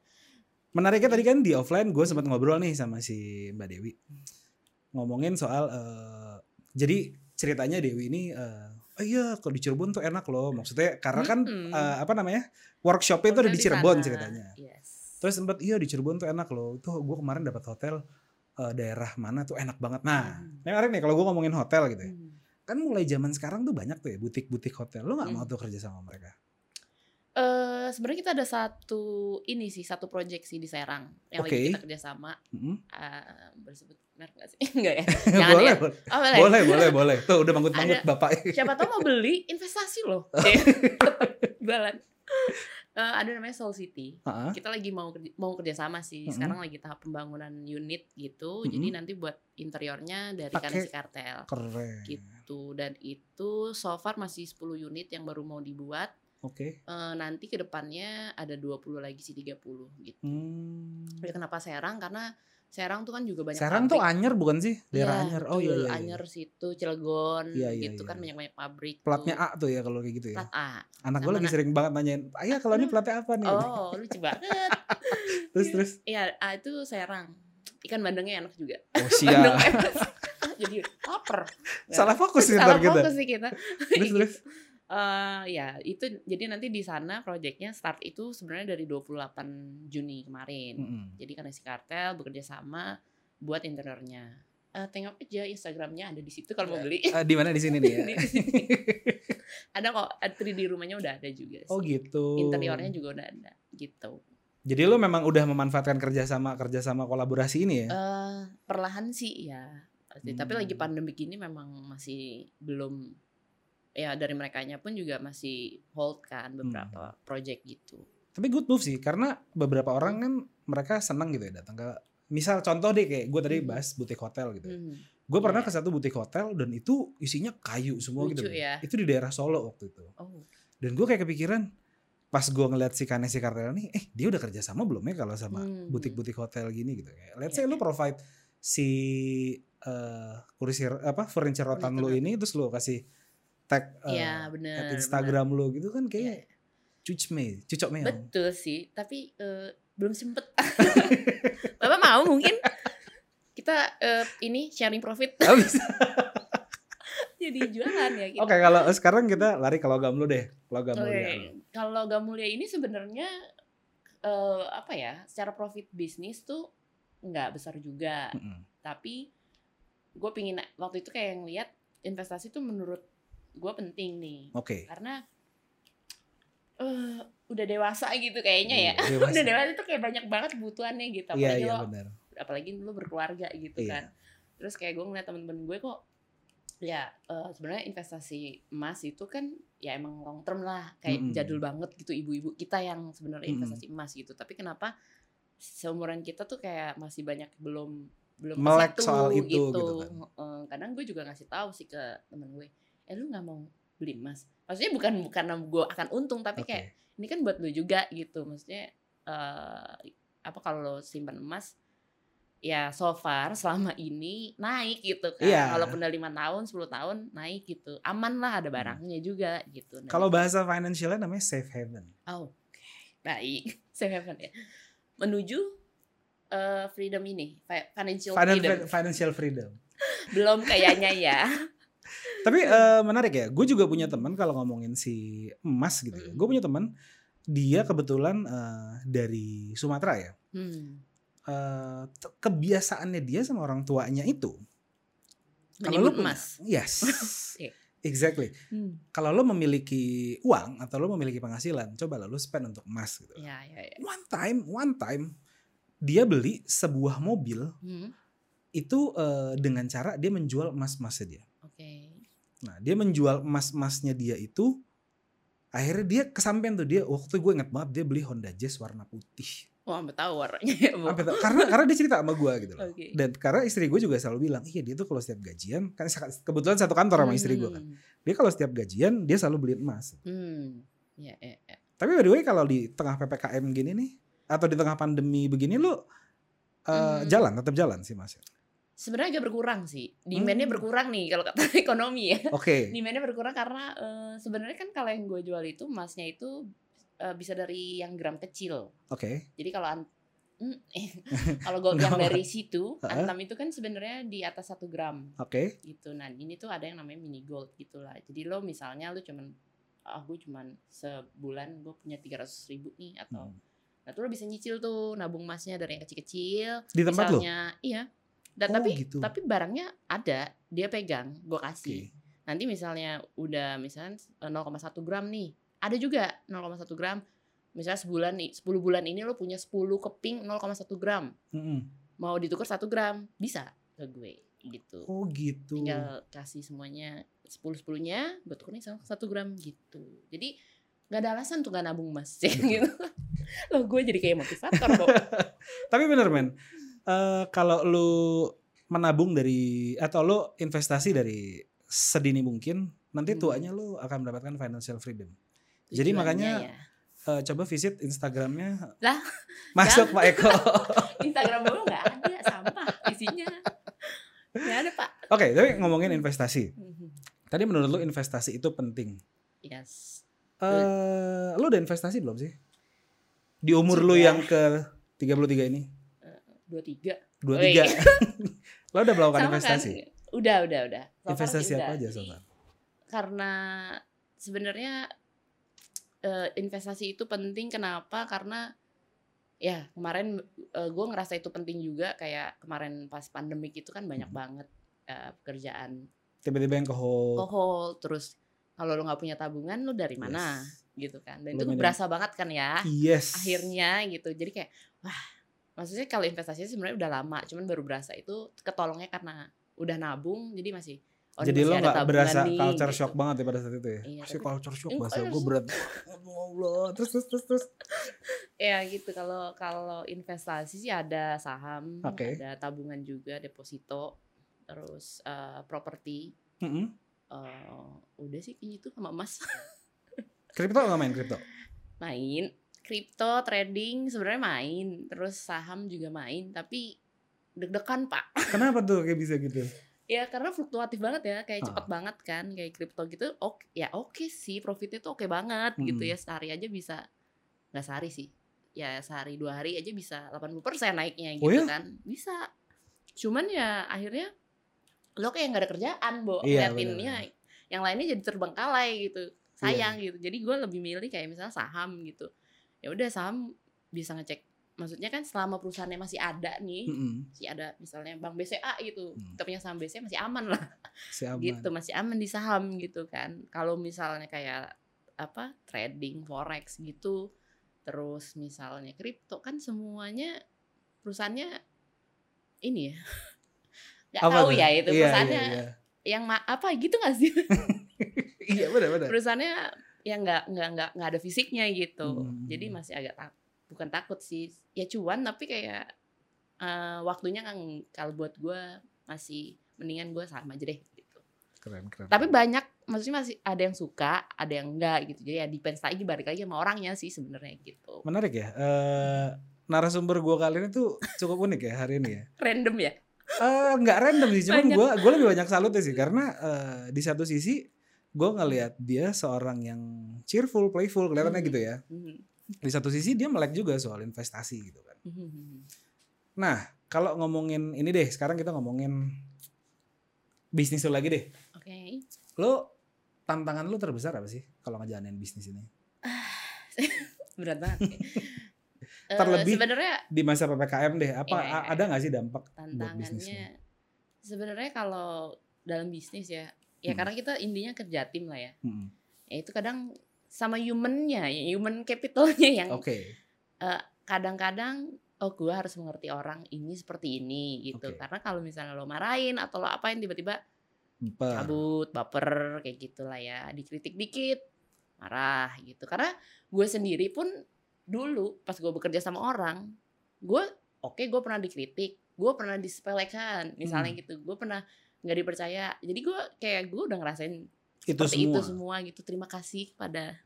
Menariknya tadi kan di offline gue sempat ngobrol nih sama si Mbak Dewi. Ngomongin soal uh, jadi ceritanya Dewi ini uh, oh iya kalau di Cirebon tuh enak loh. Maksudnya karena kan mm -hmm. uh, apa namanya? workshopnya itu ada di Cirebon sana. ceritanya. Yes. Terus sempat iya di Cirebon tuh enak loh. Tuh gue kemarin dapat hotel uh, daerah mana tuh enak banget. Nah, mm. menarik nih kalau gue ngomongin hotel gitu ya. Mm. Kan mulai zaman sekarang tuh banyak tuh ya butik-butik hotel. Lo gak mm. mau tuh kerja sama mereka? Eh sebenarnya kita ada satu ini sih satu project sih di Serang yang Oke. lagi kita kerjasama. Mm-mm. Eh bersebut merek nggak sih? Enggak ya? Jangan boleh, ya? boleh, Oh, boleh. boleh, boleh, boleh. Tuh udah manggut-manggut Ada. bapak. Siapa tahu mau beli investasi loh. Jualan. Eh, ada namanya Soul City. Heeh. Kita lagi mau kerja, mau kerjasama sih. Mm-mm. Sekarang lagi tahap pembangunan unit gitu. Mm-mm. Jadi nanti buat interiornya dari Pakai- Kanesi Kartel. Keren. gitu dan itu so far masih 10 unit yang baru mau dibuat Oke. Eh, nanti ke depannya ada 20 lagi sih 30 gitu. Hmm. Ya, kenapa Serang? Karena Serang tuh kan juga banyak Serang tuh pabrik. Anyer bukan sih? Daerah Iya, Anyer. Oh iya iya. iya. Anyer situ Cilegon Iya, iya, gitu iya, kan iya. banyak-banyak pabrik. Platnya tuh. A tuh ya kalau kayak gitu ya. Plat A. Anak gue lagi sering banget nanyain, ayah kalau ini platnya apa nih? Oh, lucu banget. terus terus. Iya, A itu Serang. Ikan bandengnya enak juga. Oh Bandeng siap. Jadi lapar. Salah fokus nih Salah fokus sih kita. Terus terus. Eh ya itu jadi nanti di sana proyeknya start itu sebenarnya dari 28 Juni kemarin. Mm-mm. Jadi karena si kartel bekerja sama buat interiornya. Eh tengok aja Instagramnya ada di situ kalau mau beli. Eh, di mana di sini nih ya? Di sini. ada kok eh, 3D rumahnya udah ada juga sih. oh gitu. Interiornya juga udah ada gitu. Jadi lo memang udah memanfaatkan kerjasama kerjasama kolaborasi ini ya? Eh perlahan sih ya. Pasti. Tapi lagi Hmm. pandemi gini memang masih belum ya dari merekanya pun juga masih hold kan beberapa Hmm. project gitu. Tapi good move sih karena beberapa orang kan mereka senang gitu ya datang ke misal contoh deh kayak gue tadi Mhm. bahas butik hotel gitu. Hmm. Gue pernah Iya. ke satu butik hotel dan itu isinya kayu semua gitu. Lucu ya. Itu di daerah Solo waktu itu. Oh, Dan gue kayak kepikiran pas gue ngeliat si Kanesi Kartel nih, eh dia udah kerja sama belum ya kalau sama Hmm. butik-butik hotel gini gitu. Kayak, let's say Iya, lu iya. provide si eh kursi apa furniture rotan lu ini terus lu kasih tag eh, Iya bener. at Instagram lu gitu kan bener. kayak cuc me, cucok meong. betul sih. Tapi eh, belum sempet. Bapak mau mungkin kita eh, ini sharing profit Oh, bisa. jadi jualan ya. Gitu. Oke kalau sekarang kita lari ke logam lu deh, logam Oke, mulia lu. kalau Gamulia ini sebenarnya eh, apa ya? Secara profit bisnis tuh nggak besar juga, Mm-mm. tapi gue pingin waktu itu kayak ngeliat investasi tuh menurut gue penting nih, Oke. karena eh udah dewasa gitu kayaknya ya. Iya, dewasa. udah dewasa tuh kayak banyak banget kebutuhannya gitu, Iya iya lo benar. apalagi lu berkeluarga gitu Iya. kan. Terus kayak gue ngeliat temen-temen gue kok ya eh, sebenarnya investasi emas itu kan ya emang long term lah kayak Mm-mm. jadul banget gitu ibu-ibu kita yang sebenarnya investasi emas gitu. Tapi kenapa seumuran kita tuh kayak masih banyak belum belum Melek situ soal itu gitu kan. Eh, kadang gue juga ngasih tahu sih ke temen gue, eh lu nggak mau beli emas? Maksudnya bukan karena gue akan untung tapi Oke. kayak ini kan buat lu juga gitu maksudnya eh apa kalau simpan emas ya so far selama ini naik gitu kan Iya. walaupun udah lima tahun 10 tahun naik gitu aman lah ada barangnya juga gitu Nah, Hmm. Kalau bahasa financialnya namanya safe haven. oh, oke baik safe haven ya menuju eh, freedom ini fi- financial Finan- freedom financial freedom. belum kayaknya ya Tapi eh, menarik ya. Gue juga punya teman kalau ngomongin si emas gitu. ya. Mm. Gue punya teman dia kebetulan eh, dari Sumatera ya. hmm. T- kebiasaannya dia sama orang tuanya itu kalau lu emas Yes. Iya. exactly. hmm. Kalau lo memiliki uang atau lo memiliki penghasilan, coba lo spend untuk emas gitu. ya ya ya One time, one time dia beli sebuah mobil Hmm. itu eh, dengan cara dia menjual emas-emasnya dia. Oke Nah, dia menjual emas-emasnya dia itu akhirnya dia kesampean tuh dia waktu gue inget banget dia beli Honda Jazz warna putih. Oh, sampai tahu warnanya ya, Bu. Sampai tahu- karena karena dia cerita sama gue gitu loh. Oke. Dan karena istri gue juga selalu bilang, iya dia tuh kalau setiap gajian kan kebetulan satu kantor sama istri gue kan. Hmm. Dia kalau setiap gajian dia selalu beli emas. Hmm. Ya, ya, ya. Tapi by the way kalau di tengah PPKM gini nih atau di tengah pandemi begini lu eh, Hmm. jalan tetap jalan sih Mas. Sebenarnya agak berkurang sih. Demand-nya Hmm. berkurang nih kalau kata ekonomi ya. Oke. Demand-nya berkurang karena eh, sebenarnya kan kalau yang gue jual itu emasnya itu eh, bisa dari yang gram kecil. Oke. Jadi kalau Hmm, kalau gue yang dari situ, antam itu kan sebenarnya di atas satu gram Oke. gitu. Nah ini tuh ada yang namanya mini gold gitulah. Jadi lo misalnya lo cuman, ah gue cuman sebulan gue punya 300 ribu nih atau Hmm. Nah tuh lo bisa nyicil tuh nabung emasnya dari yang kecil-kecil. Di tempat misalnya, Iya. Dan Oh, tapi gitu. tapi barangnya ada, dia pegang, gue kasih. Nanti misalnya udah misalnya eh, 0,1 gram nih, ada juga 0,1 gram. Misalnya sebulan nih 10 bulan ini lo punya 10 keping 0,1 gram. Mm-mm. mau ditukar 1 gram bisa ke gue gitu. Oh gitu. tinggal kasih semuanya 10 10 nya gue tukerin sama 1 gram gitu. Jadi nggak ada alasan tuh gak nabung emas gitu. Lo gue jadi kayak motivator kok. Tapi bener men, Eh, kalau lu menabung dari atau lu investasi dari sedini mungkin, nanti Hmm. tuanya lu akan mendapatkan financial freedom. Jadi Tujuannya makanya ya. Eh, coba visit Instagramnya. Lah, Masuk Pak Eko. Instagram gue nggak ada sampah isinya nggak ada pak Oke, tapi ngomongin investasi. Tadi menurut lu investasi itu penting. yes Eh, lu udah investasi belum sih? Di umur lu Sudah. yang ke 33 ini? Dua tiga 23. lu udah melakukan Sama investasi? kan? udah udah udah investasi sih apa udah. aja Sobat? karena sebenarnya eh, investasi itu penting kenapa karena ya kemarin gue ngerasa itu penting juga kayak kemarin pas pandemik itu kan banyak Hmm. banget eh, pekerjaan Tiba-tiba yang ke hold. kohol terus kalau lu nggak punya tabungan lu dari mana Yes. gitu kan dan Lu itu berasa banget kan ya Yes. akhirnya gitu jadi kayak wah maksudnya kalau investasinya sebenarnya udah lama cuman baru berasa itu ketolongnya karena udah nabung jadi masih oh, Jadi lo masih tabungan berasa nih, culture gitu. shock banget ya pada saat itu ya? Iya, Si tapi- culture shock bahasa gue berat. Ya Allah, terus terus terus terus. ya gitu kalau kalau investasi sih ada saham Oke. ada tabungan juga deposito terus eh, properti Mm-mm. Eh, udah sih kayaknya itu sama emas Kripto nggak main kripto? main kripto trading sebenarnya main. Terus saham juga main tapi deg-degan pak. Kenapa tuh kayak bisa gitu? ya karena fluktuatif banget ya kayak Ah. cepet banget kan kayak kripto gitu. Oke ya oke sih profitnya tuh oke banget gitu Mm-mm. ya. Sehari aja bisa nggak sehari sih. Ya sehari dua hari aja bisa 80% naiknya Oh gitu ya? kan. Bisa. Cuman ya akhirnya lo kayak nggak ada kerjaan bo. Iya, ngeliatinnya benar-benar. yang lainnya jadi terbengkalai gitu. Sayang gitu. Jadi gue lebih milih kayak misalnya saham gitu ya udah saham bisa ngecek maksudnya kan selama perusahaannya masih ada nih Mm-mm. masih ada misalnya bank BCA gitu Hmm. kita punya saham BCA masih aman lah Si aman. gitu masih aman di saham gitu kan kalau misalnya kayak apa trading forex gitu terus misalnya kripto kan semuanya perusahaannya ini ya nggak tahu ya itu Iya, perusahaannya Iya, yang ma- apa gitu nggak sih iya. iya benar benar. perusahaannya yang nggak nggak nggak nggak ada fisiknya gitu Hmm. jadi masih agak tak bukan takut sih ya cuan tapi kayak eh, waktunya kan kalau buat gue masih mendingan gue sama aja deh gitu Keren keren. tapi banyak maksudnya masih ada yang suka ada yang enggak gitu jadi ya depends lagi balik lagi sama orangnya sih sebenarnya gitu Menarik ya. Eh narasumber gue kali ini tuh cukup unik ya hari ini ya. random ya Eh nggak random sih, cuman gue gue lebih banyak salutnya sih karena eh, di satu sisi gue ngelihat dia seorang yang cheerful, playful kelihatannya Hmm. gitu ya. Mhm. Di satu sisi dia melek juga soal investasi gitu kan. Mhm. Nah kalau ngomongin ini deh, sekarang kita ngomongin bisnis lu lagi deh. oke Lo tantangan lu terbesar apa sih kalau ngejalanin bisnis ini? berat banget Terlebih sebenarnya Di masa ppkm deh, apa Iya, iya, ada nggak sih dampak buat tantangannya bisnisnya? sebenarnya kalau dalam bisnis ya ya Hmm. karena kita intinya kerja tim lah ya Mm-mm. ya itu kadang sama humannya ya human capitalnya yang Oke, kadang-kadang oh gue harus mengerti orang ini seperti ini gitu Oke. karena kalau misalnya lo marahin atau lo apain tiba-tiba Baper. cabut baper kayak gitulah ya dikritik dikit marah gitu karena gue sendiri pun dulu pas gue bekerja sama orang gue oke gue pernah dikritik gue pernah disepelekan misalnya Hmm. gitu gue pernah nggak dipercaya. Jadi gue kayak gue udah ngerasain itu seperti semua. itu semua. gitu. Terima kasih kepada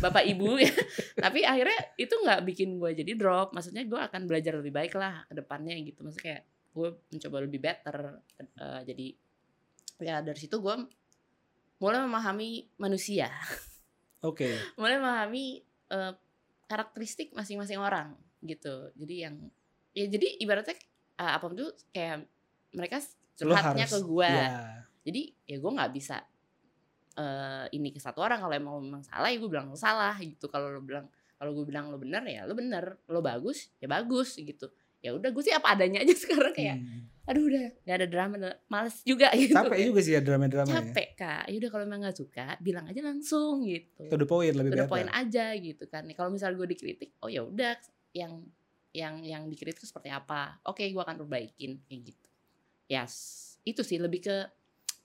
bapak ibu ya. Tapi akhirnya itu nggak bikin gue jadi drop. Maksudnya gue akan belajar lebih baik lah ke depannya gitu. Maksudnya kayak gue mencoba lebih better Eh, jadi ya dari situ gue mulai memahami manusia. Oke, mulai memahami eh, karakteristik masing-masing orang gitu. Jadi yang ya jadi ibaratnya eh, apa itu kayak mereka curhatnya harus ke gue ya, jadi ya gue nggak bisa eh ini ke satu orang. Kalau emang memang salah ya gue bilang lo salah gitu. Kalau lo bilang kalau gue bilang lo bener ya lo bener. Lo bagus ya bagus gitu. Ya udah gue sih apa adanya aja sekarang kayak hmm, aduh udah nggak ada drama males juga gitu capek juga sih ya drama-drama ya. capek kak. Yaudah kalau emang nggak suka bilang aja langsung gitu. To the point lebih udah better. poin aja gitu kan. Kalau misal gue dikritik oh ya udah yang yang yang dikritik seperti apa? Oke gue akan perbaikin kayak gitu yes itu sih lebih ke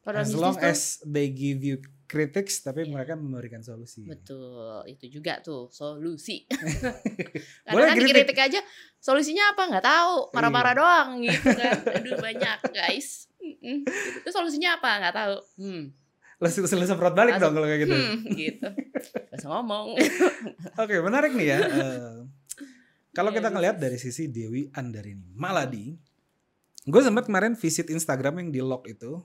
kalau as long tuh- as they give you critics tapi Iya. mereka memberikan solusi Betul, itu juga tuh solusi. Boleh Karena kan kritik. dikritik aja, solusinya apa nggak tahu, marah-marah Iya. doang gitu kan. Aduh banyak guys. Terus solusinya apa nggak tahu. Hmm, langsung langsung semprot balik Langsung, dong kalau kayak gitu hmm, gitu. Gak ngomong. Oke, menarik nih ya. Eh, kalau kita ngelihat dari sisi Dewi Andarini Maladi, gue sempat kemarin visit Instagram yang di lock itu,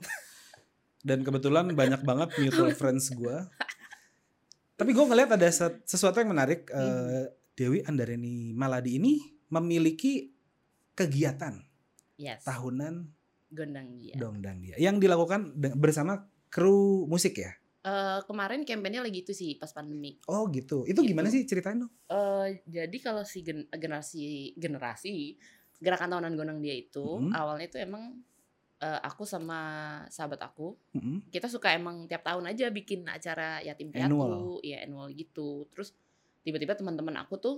dan kebetulan banyak banget mutual friends gue. Tapi gue ngelihat ada se- sesuatu yang menarik. eh, Hmm. Dewi Andarini Maladi ini memiliki kegiatan Yes. tahunan Gondang dia. dongdang dia yang dilakukan bersama kru musik ya. Eh, kemarin kampanye lagi itu sih pas pandemi. Oh gitu. Itu Gitu. gimana sih ceritain dong? Eh, jadi kalau si gen- generasi generasi gerakan tahunan gondang dia itu Mhm. awalnya itu emang eh, aku sama sahabat aku Mm-mm. kita suka emang tiap tahun aja bikin acara yatim Annual. piatu, ya annual gitu. Terus tiba-tiba teman-teman aku tuh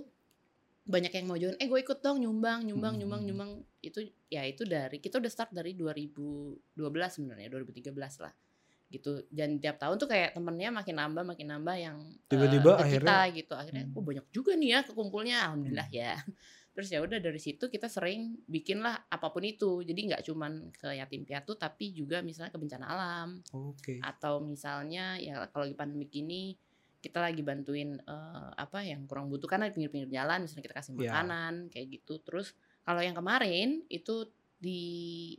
banyak yang mau join, eh gue ikut dong nyumbang, nyumbang, Hmm. nyumbang, nyumbang. Itu ya itu dari kita udah start dari 2012 sebenarnya, 2013 lah. Gitu. Dan tiap tahun tuh kayak temennya makin nambah, makin nambah yang eh, Tiba-tiba kita akhirnya- gitu. Akhirnya, Hmm. oh banyak juga nih ya kekumpulnya, alhamdulillah ya. Terus ya udah dari situ kita sering bikin lah apa pun itu. Jadi nggak cuman ke yatim piatu tapi juga misalnya ke bencana alam Oke. atau misalnya ya kalau lagi pandemi gini kita lagi bantuin eh, apa yang kurang butuh karena di pinggir-pinggir jalan misalnya kita kasih Ya. makanan kayak gitu terus kalau yang kemarin itu di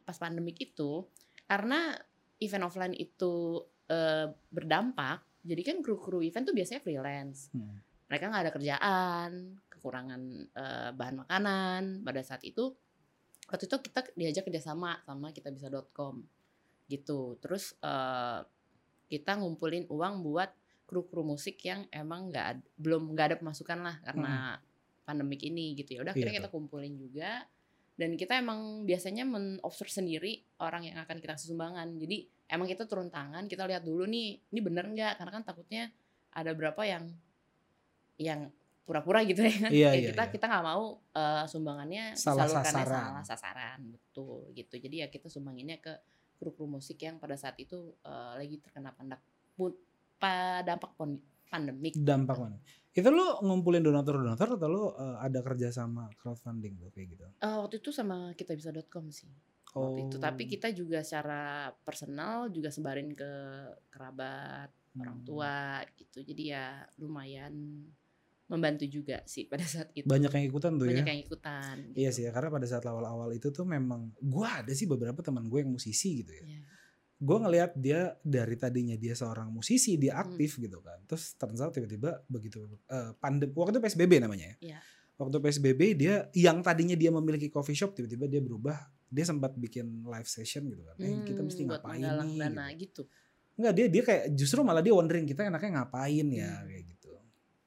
pas pandemik itu karena event offline itu eh, berdampak jadi kan kru-kru event tuh biasanya freelance Hmm. mereka nggak ada kerjaan kekurangan eh, bahan makanan. Pada saat itu waktu itu kita diajak kerjasama sama kitabisa.com gitu. Terus eh, kita ngumpulin uang buat kru-kru musik yang emang nggak belum nggak ada pemasukan lah karena pandemik ini gitu. Ya udah akhirnya Iya kita kumpulin juga. Dan kita emang biasanya men-observe sendiri orang yang akan kita kasih sumbangan jadi emang kita turun tangan kita lihat dulu nih ini bener nggak? Karena kan takutnya ada berapa yang yang pura-pura gitu ya kan Iya, Ya iya, kita iya. kita nggak mau eh, sumbangannya Salah sasaran. salah sasaran betul gitu jadi ya kita sumbanginnya ke kru-kru musik yang pada saat itu eh, lagi terkena pandak dampak pandemik dampak mana? Itu lu ngumpulin donatur-donatur atau lu uh, ada kerja sama crowdfunding tuh kayak gitu? Eh, waktu itu sama kitabisa.com sih waktu itu tapi Oh. kita juga secara personal juga sebarin ke kerabat orang Hmm. tua gitu jadi ya lumayan membantu juga sih pada saat itu banyak yang ikutan tuh banyak ya. yang ikutan Iya gitu. sih ya, karena pada saat awal-awal itu tuh memang gua ada sih beberapa teman gue yang musisi gitu ya. Iya. Gue ngelihat dia dari tadinya dia seorang musisi, dia Hmm. aktif gitu kan. Terus out tiba-tiba begitu eh, pandem waktu itu PSBB namanya ya. Iya. Waktu PSBB dia yang tadinya dia memiliki coffee shop tiba-tiba dia berubah dia sempat bikin live session gitu kan. Eh, kita mesti Hmm, ngapain nih? dana gitu. gitu. Enggak, dia dia kayak justru malah dia wondering kita enaknya ngapain ya Hmm. kayak gitu.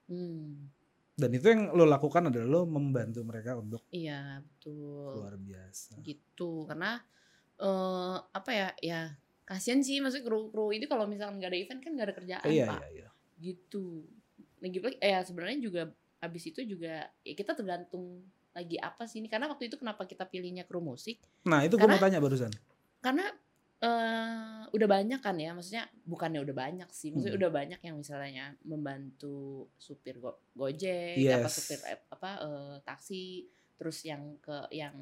Hmm, Dan itu yang lo lakukan adalah lo membantu mereka untuk iya betul. luar biasa. Gitu karena eh apa ya ya kasihan sih maksudnya kru-kru ini kalau misalkan nggak ada event kan nggak ada kerjaan iya pak iya iya. gitu lagi pula ya sebenarnya juga abis itu juga ya kita tergantung lagi apa sih ini karena waktu itu kenapa kita pilihnya kru musik Nah, itu gue mau tanya barusan. karena eh udah banyak kan ya maksudnya bukannya udah banyak sih maksudnya Hmm. udah banyak yang misalnya membantu supir go gojek apa Yes. supir eh, apa eh, taksi terus yang ke yang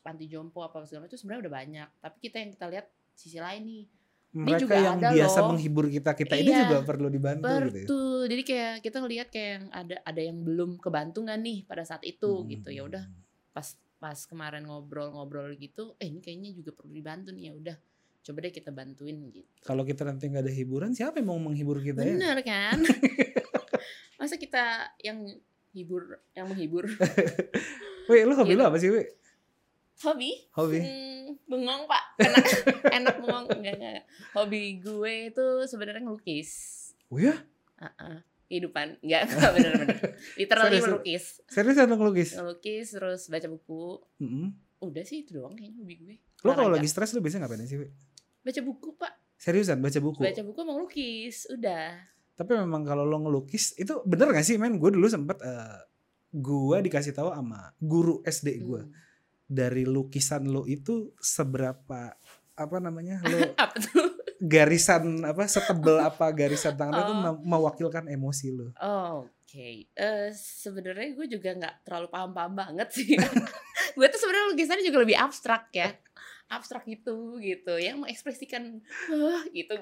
panti jompo apa segala macam itu sebenarnya udah banyak tapi kita yang kita lihat sisi lain nih Mereka juga yang ada biasa loh. menghibur kita kita ini Iya. juga perlu dibantu gitu ya. betul jadi kayak kita ngelihat kayak yang ada ada yang belum kebantu nggak nih pada saat itu Hmm. gitu ya udah pas pas kemarin ngobrol-ngobrol gitu eh ini kayaknya juga perlu dibantu nih ya udah coba deh kita bantuin gitu Kalau kita nanti nggak ada hiburan, siapa yang mau menghibur kita ya? bener kan masa kita yang hibur yang menghibur Wih, lu hobi Gitu. lu apa sih, Wih? hobi Hobi? Hmm, bengong pak enak enak bengong enggak, enggak. hobi gue itu sebenarnya ngelukis Oh ya? Uh-uh. Kehidupan enggak enggak bener-bener literally Serius? melukis Seriusan lu ngelukis? ngelukis terus baca buku Mm-mm. udah sih itu doang kayaknya hobi gue Lo kalau lagi stres lo biasanya ngapain sih? Baca buku pak. Seriusan baca buku? Baca buku mau lukis, udah. Tapi memang kalau lo ngelukis itu bener gak sih men? Gue dulu sempet uh, gue dikasih tahu sama guru SD gue hmm. dari lukisan lo itu seberapa apa namanya lo apa tuh? Garisan apa setebel apa garisan tangan oh. itu mewakilkan emosi lo. Oh, Oke, okay. uh, eh, sebenarnya gue juga nggak terlalu paham-paham banget sih. gue tuh sebenarnya lukisannya juga lebih abstrak ya abstrak gitu gitu yang mengekspresikan wah gitu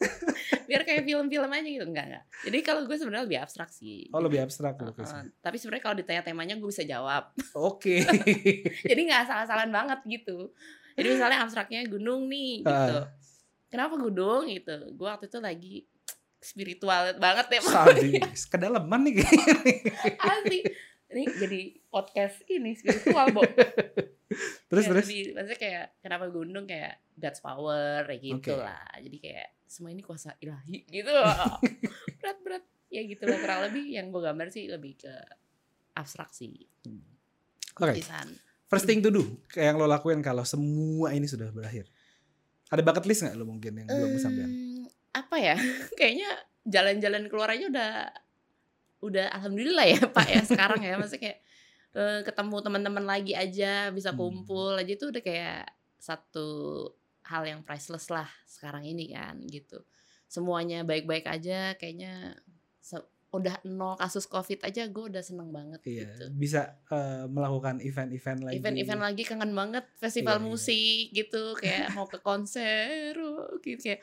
biar kayak film-film aja gitu enggak enggak jadi kalau gue sebenarnya lebih abstrak sih oh lebih abstrak uh, uh, tapi sebenarnya kalau ditanya temanya gue bisa jawab oke okay. jadi nggak salah-salahan banget gitu jadi misalnya abstraknya gunung nih gitu uh. Kenapa gunung gitu gue waktu itu lagi spiritual banget ya Sadis, kedalaman nih. Asli. Ini jadi podcast ini spiritual, Bo. terus ya, terus lebih, maksudnya kayak kenapa gunung kayak God's power kayak gitu okay. lah jadi kayak semua ini kuasa ilahi gitu loh berat berat ya gitu lah kurang lebih yang gue gambar sih lebih ke abstraksi hmm. oke okay. first thing to do kayak yang lo lakuin kalau semua ini sudah berakhir ada bucket list nggak lo mungkin yang belum kesampaian apa ya kayaknya jalan-jalan keluar aja udah udah alhamdulillah ya pak ya sekarang ya maksudnya kayak uh, ketemu teman-teman lagi aja bisa hmm. kumpul hmm. aja itu udah kayak satu hal yang priceless lah sekarang ini kan gitu semuanya baik-baik aja kayaknya udah nol kasus covid aja gue udah seneng banget iya, gitu bisa uh, melakukan event-event lagi event-event lagi kangen banget festival iya, iya. musik iya. gitu kayak mau ke konser gitu kayak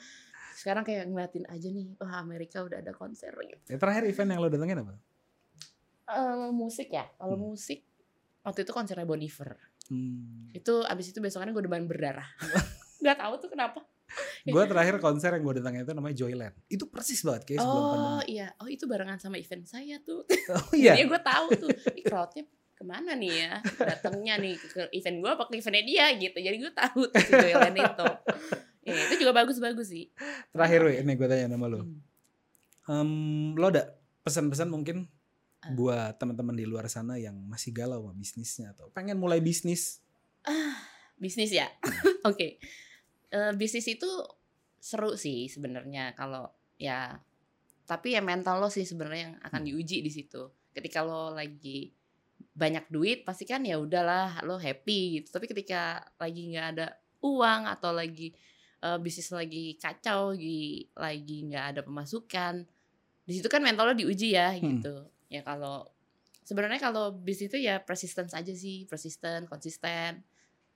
sekarang kayak ngeliatin aja nih wah Amerika udah ada konser gitu ya, terakhir event yang lo datengin apa uh, musik ya kalau hmm. musik waktu itu konsernya Boniver hmm. itu abis itu besokannya gue demam berdarah nggak tahu tuh kenapa gue terakhir konser yang gue datangin itu namanya Joyland itu persis banget kayak sebelum oh pandemi. iya oh itu barengan sama event saya tuh oh iya Jadi gue tahu tuh ini crowdnya ke mana nih ya datangnya nih ke event gue apa ke eventnya dia gitu jadi gue tahu tuh si Joyland itu ya, itu juga bagus-bagus sih terakhir weh ini gue tanya nama lo hmm. um, lo ada pesan-pesan mungkin uh. buat teman-teman di luar sana yang masih galau sama bisnisnya atau pengen mulai bisnis? Uh, bisnis ya, oke. okay. Uh, bisnis itu seru sih sebenarnya kalau ya, tapi ya mental lo sih sebenarnya yang akan hmm. diuji di situ. Ketika lo lagi banyak duit, pasti kan ya udahlah lo happy gitu. Tapi ketika lagi nggak ada uang atau lagi uh, bisnis lagi kacau, lagi lagi nggak ada pemasukan, di situ kan mental lo diuji ya hmm. gitu ya kalau sebenarnya kalau bisnis itu ya persistence aja sih persisten konsisten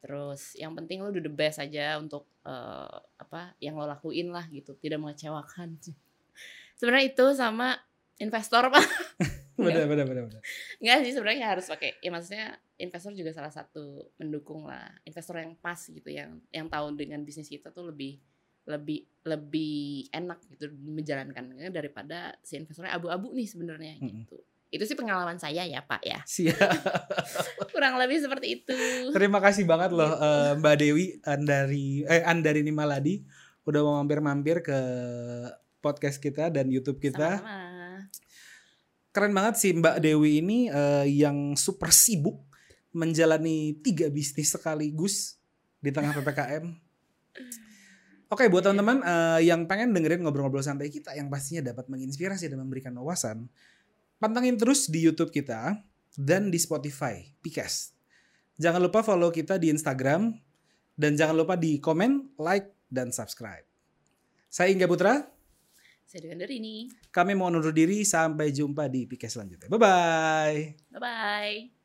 terus yang penting lo do the best aja untuk uh, apa yang lo lakuin lah gitu tidak mengecewakan. Sebenarnya itu sama investor pak. Benar benar benar nggak sih sebenarnya harus pakai ya maksudnya investor juga salah satu mendukung lah. Investor yang pas gitu yang yang tahu dengan bisnis kita tuh lebih lebih lebih enak gitu menjalankannya daripada si investornya abu-abu nih sebenarnya hmm. gitu. Itu sih pengalaman saya ya Pak ya. Siap. Kurang lebih seperti itu. Terima kasih banget loh uh, Mbak Dewi Andari eh Andari Maladi udah mau mampir-mampir ke podcast kita dan YouTube kita. Sama-sama. Keren banget sih Mbak Dewi ini uh, yang super sibuk menjalani tiga bisnis sekaligus di tengah PPKM. Oke, buat teman-teman uh, yang pengen dengerin ngobrol-ngobrol santai kita yang pastinya dapat menginspirasi dan memberikan wawasan, pantengin terus di YouTube kita dan di Spotify, Picast. Jangan lupa follow kita di Instagram dan jangan lupa di komen, like, dan subscribe. Saya Inga Putra. Saya Dewan ini. Kami mau undur diri sampai jumpa di Picast selanjutnya. Bye-bye. Bye-bye.